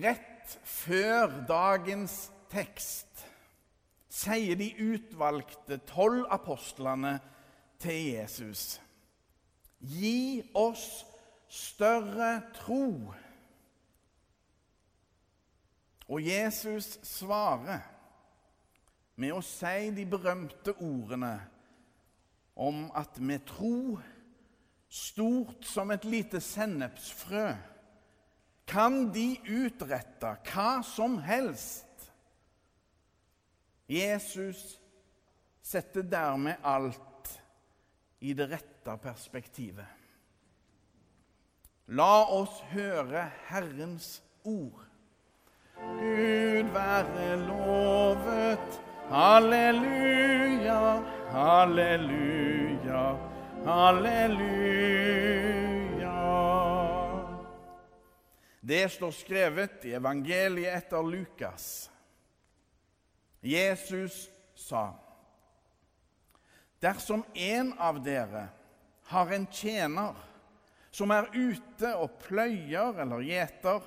Rett før dagens tekst sier de utvalgte tolv apostlene til Jesus Gi oss større tro. Og Jesus svarer med å si de berømte ordene om at med tro, stort som et lite sennepsfrø, kan de utrette hva som helst. Jesus setter dermed alt i det rette perspektivet. La oss høre Herrens ord. Gud være lovet. Halleluja, halleluja, halleluja. Det står skrevet i evangeliet etter Lukas. Jesus sa, Dersom en av dere har en tjener som er ute og pløyer eller gjeter,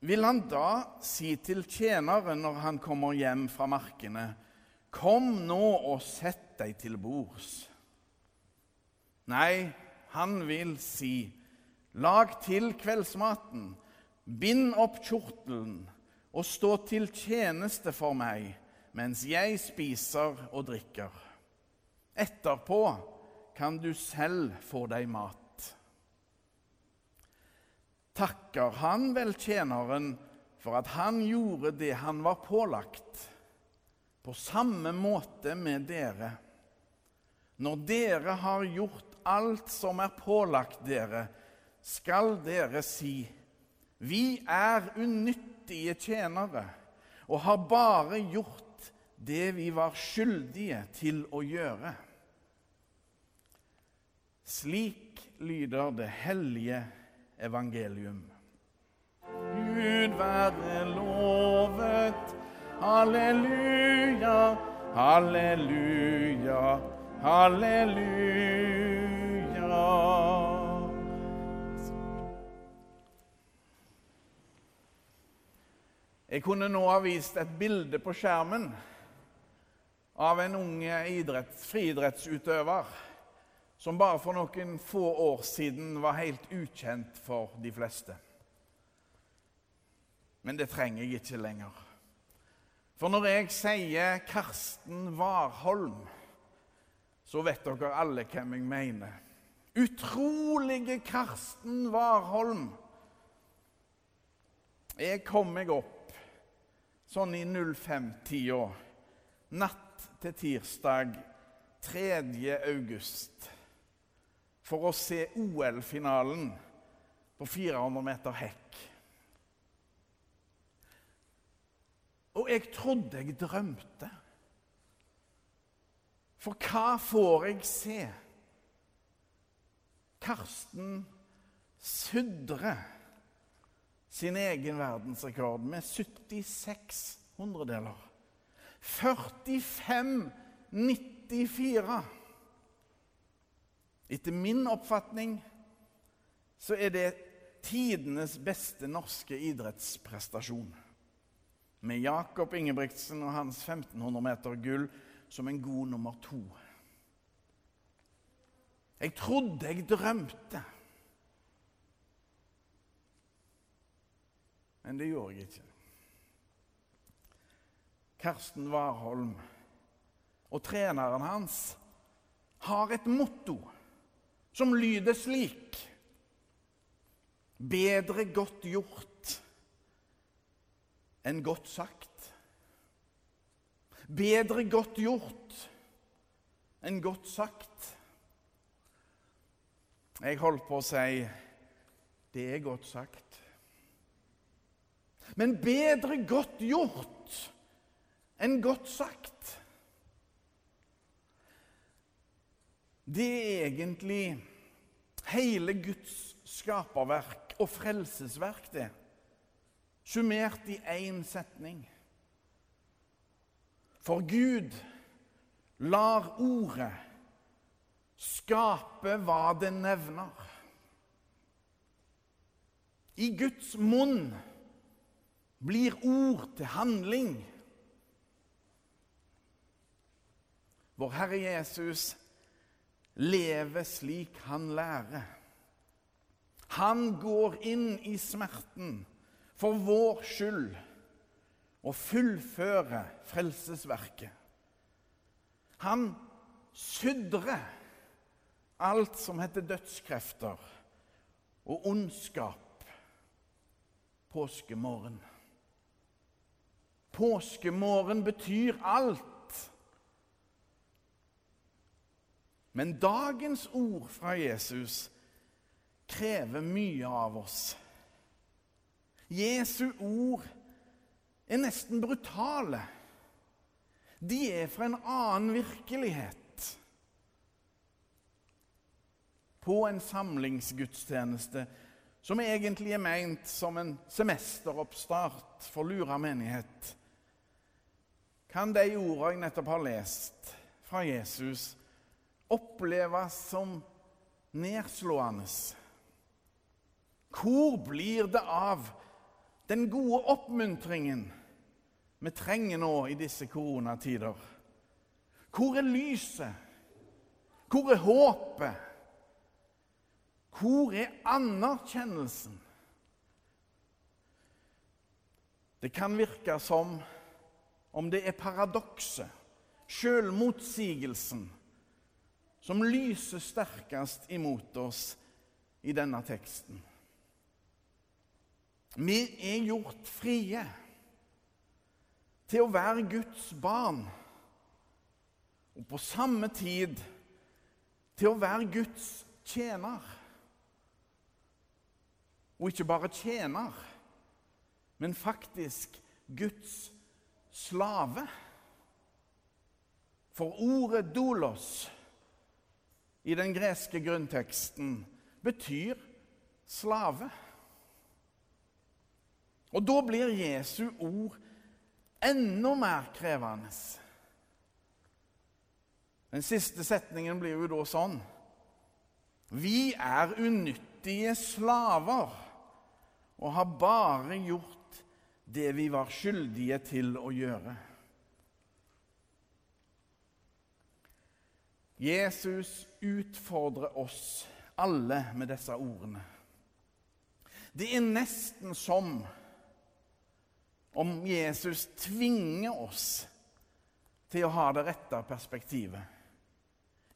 vil han da si til tjeneren når han kommer hjem fra markene, Kom nå og sett deg til bords. Nei, han vil si, Lag til kveldsmaten, bind opp kjortelen og stå til tjeneste for meg mens jeg spiser og drikker. Etterpå kan du selv få deg mat. Takker han vel tjeneren for at han gjorde det han var pålagt? På samme måte med dere. Når dere har gjort alt som er pålagt dere, skal dere si:" Vi er unyttige tjenere og har bare gjort det vi var skyldige til å gjøre. Slik lyder det hellige evangelium. Gud være lovet. Halleluja, halleluja, halleluja. Jeg kunne nå ha vist et bilde på skjermen av en ung idretts, friidrettsutøver som bare for noen få år siden var helt ukjent for de fleste. Men det trenger jeg ikke lenger. For når jeg sier Karsten Warholm, så vet dere alle hvem jeg mener. Utrolige Karsten Warholm. Jeg kom meg opp sånn i 05-tida natt til tirsdag 3. august for å se OL-finalen på 400 meter hekk. Og jeg trodde jeg drømte. For hva får jeg se? Karsten Sudre sin egen verdensrekord med 76 hundredeler. 45,94. Etter min oppfatning så er det tidenes beste norske idrettsprestasjon. Med Jakob Ingebrigtsen og hans 1500 meter gull som en god nummer to. Jeg trodde jeg drømte. Men det gjorde jeg ikke. Karsten Warholm og treneren hans har et motto som lyder slik Bedre godt gjort enn godt sagt. Bedre godt gjort enn godt sagt. Jeg holdt på å si det er godt sagt. Men bedre godt gjort enn godt sagt. Det er egentlig hele Guds skaperverk og frelsesverk, det. Summert i én setning. For Gud lar ordet skape hva det nevner. I Guds munn blir ord til handling. Vår Herre Jesus lever slik han lærer. Han går inn i smerten for vår skyld og fullfører frelsesverket. Han sudrer alt som heter dødskrefter og ondskap påskemorgen. Påskemorgen betyr alt. Men dagens ord fra Jesus krever mye av oss. Jesu ord er nesten brutale. De er fra en annen virkelighet. På en samlingsgudstjeneste som egentlig er meint som en semesteroppstart for Lura menighet, kan de ordene jeg nettopp har lest fra Jesus, oppleves som nedslående. Hvor blir det av den gode oppmuntringen vi trenger nå i disse koronatider? Hvor er lyset? Hvor er håpet? Hvor er anerkjennelsen? Det kan virke som om det er paradokset, sjølmotsigelsen, som lyser sterkest imot oss i denne teksten. Vi er gjort frie til å være Guds barn, og på samme tid til å være Guds tjener. Og ikke bare tjener, men faktisk Guds slave. For ordet 'dolos' i den greske grunnteksten betyr slave. Og da blir Jesu ord enda mer krevende. Den siste setningen blir jo da sånn Vi er unyttige slaver og har bare gjort det vi var skyldige til å gjøre. Jesus utfordrer oss alle med disse ordene. Det er nesten som om Jesus tvinger oss til å ha det rette perspektivet.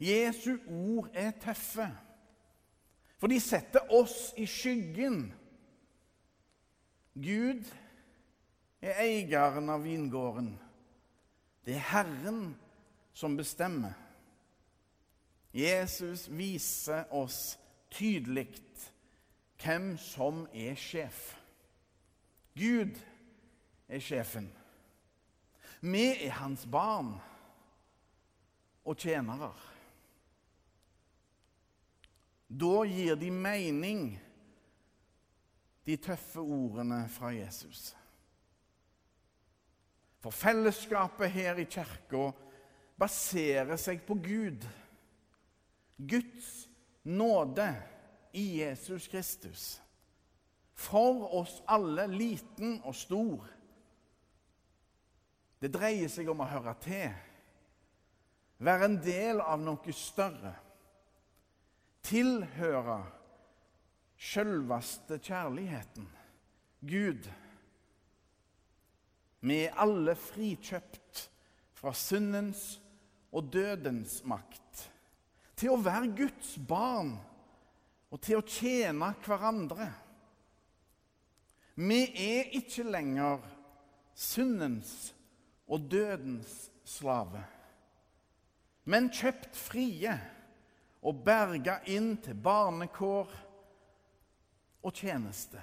Jesu ord er tøffe, for de setter oss i skyggen. Gud er eieren av vingården. Det er Herren som bestemmer. Jesus viser oss tydelig hvem som er sjef. Gud er sjefen. Vi er hans barn og tjenere. Da gir de mening, de tøffe ordene fra Jesus. For fellesskapet her i kirka baserer seg på Gud. Guds nåde i Jesus Kristus. For oss alle, liten og stor. Det dreier seg om å høre til, være en del av noe større, tilhøre sjølveste kjærligheten, Gud. Vi er alle frikjøpt fra syndens og dødens makt, til å være Guds barn og til å tjene hverandre. Vi er ikke lenger syndens og dødens slave. Men kjøpt frie og berga inn til barnekår og tjeneste.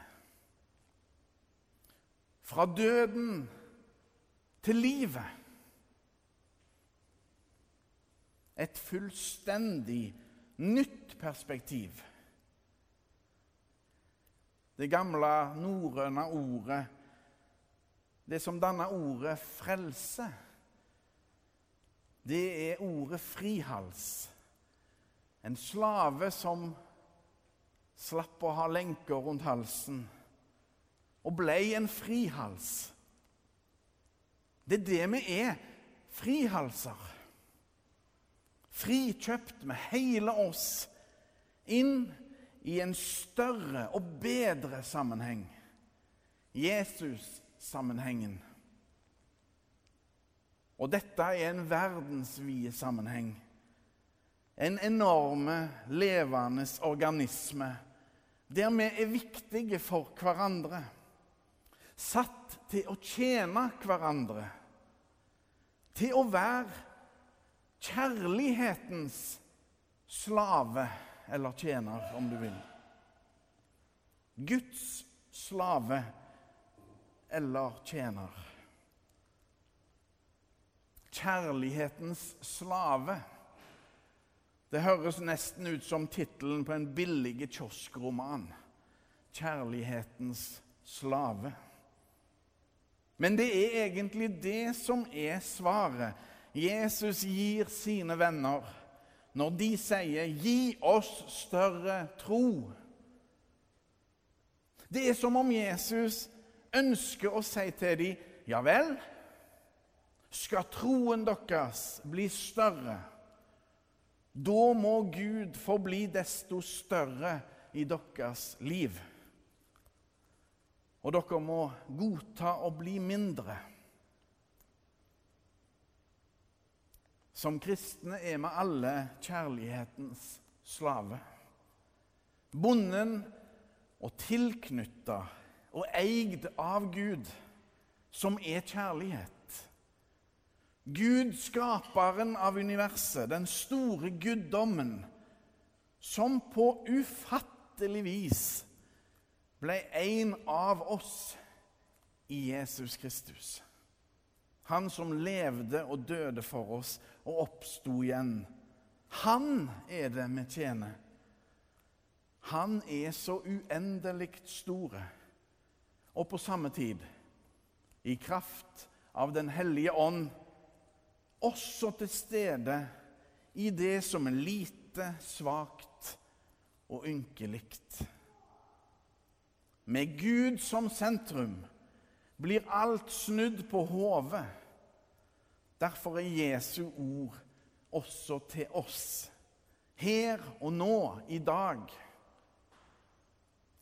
Fra døden til livet. Et fullstendig nytt perspektiv. Det gamle norrøne ordet det som danner ordet frelse, det er ordet frihals. En slave som slapp å ha lenker rundt halsen og ble en frihals. Det er det vi er frihalser. Frikjøpt med hele oss inn i en større og bedre sammenheng. Jesus-sammenhengen. Og dette er en verdensvid sammenheng. En enorme, levende organisme der vi er viktige for hverandre. Satt til å tjene hverandre. Til å være kjærlighetens slave, eller tjener, om du vil. Guds slave eller tjener kjærlighetens slave. Det høres nesten ut som tittelen på en billig kioskroman. 'Kjærlighetens slave'. Men det er egentlig det som er svaret Jesus gir sine venner når de sier 'gi oss større tro'. Det er som om Jesus ønsker å si til dem 'ja vel' skal troen deres bli større, da må Gud få bli desto større i deres liv. Og dere må godta å bli mindre. Som kristne er vi alle kjærlighetens slave. Bonden og tilknytta og eid av Gud, som er kjærlighet. Gud, skaperen av universet, den store guddommen, som på ufattelig vis ble en av oss i Jesus Kristus. Han som levde og døde for oss og oppsto igjen. Han er det vi tjener. Han er så uendelig store, og på samme tid, i kraft av Den hellige ånd, også til stede i det som er lite, svakt og ynkelig. Med Gud som sentrum blir alt snudd på hodet. Derfor er Jesu ord også til oss, her og nå, i dag.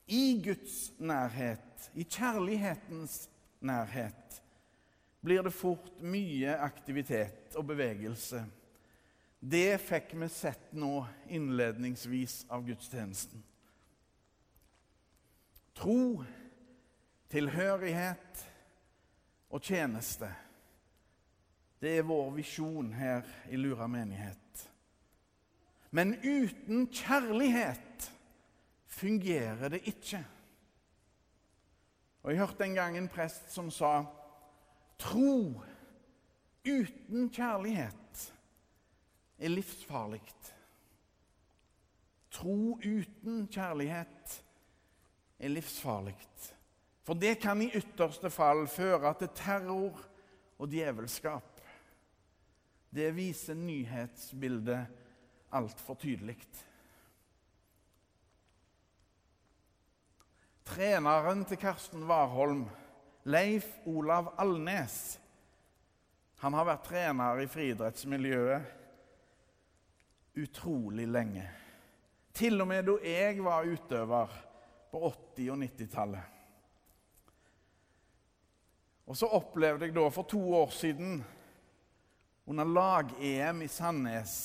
I Guds nærhet, i kjærlighetens nærhet, blir det fort mye aktivitet og bevegelse. Det fikk vi sett nå innledningsvis av gudstjenesten. Tro, tilhørighet og tjeneste. Det er vår visjon her i Lura menighet. Men uten kjærlighet fungerer det ikke. Og Jeg hørte en gang en prest som sa Tro uten kjærlighet er livsfarlig. Tro uten kjærlighet er livsfarlig. For det kan i ytterste fall føre til terror og djevelskap. Det viser nyhetsbildet altfor tydelig. Treneren til Karsten Warholm Leif Olav Alnes. Han har vært trener i friidrettsmiljøet utrolig lenge. Til og med da jeg var utøver på 80- og 90-tallet. Og så opplevde jeg da for to år siden, under lag-EM i Sandnes,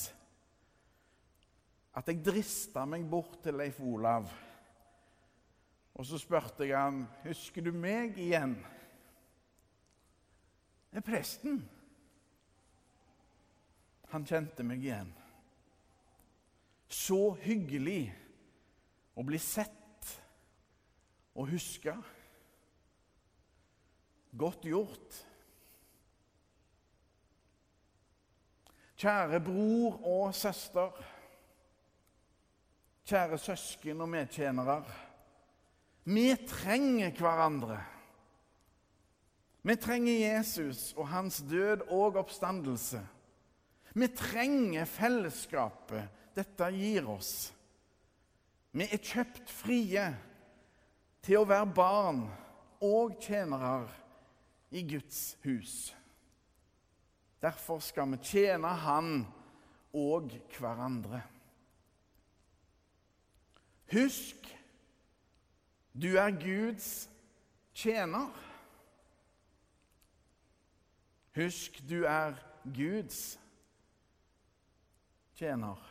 at jeg drista meg bort til Leif Olav og så spurte jeg han, 'Husker du meg igjen?' 'Det er presten.' Han kjente meg igjen. Så hyggelig å bli sett og huske. Godt gjort. Kjære bror og søster. Kjære søsken og medtjenere. Vi trenger hverandre. Vi trenger Jesus og hans død og oppstandelse. Vi trenger fellesskapet dette gir oss. Vi er kjøpt frie til å være barn og tjenere i Guds hus. Derfor skal vi tjene Han og hverandre. Husk, du er Guds tjener. Husk, du er Guds tjener.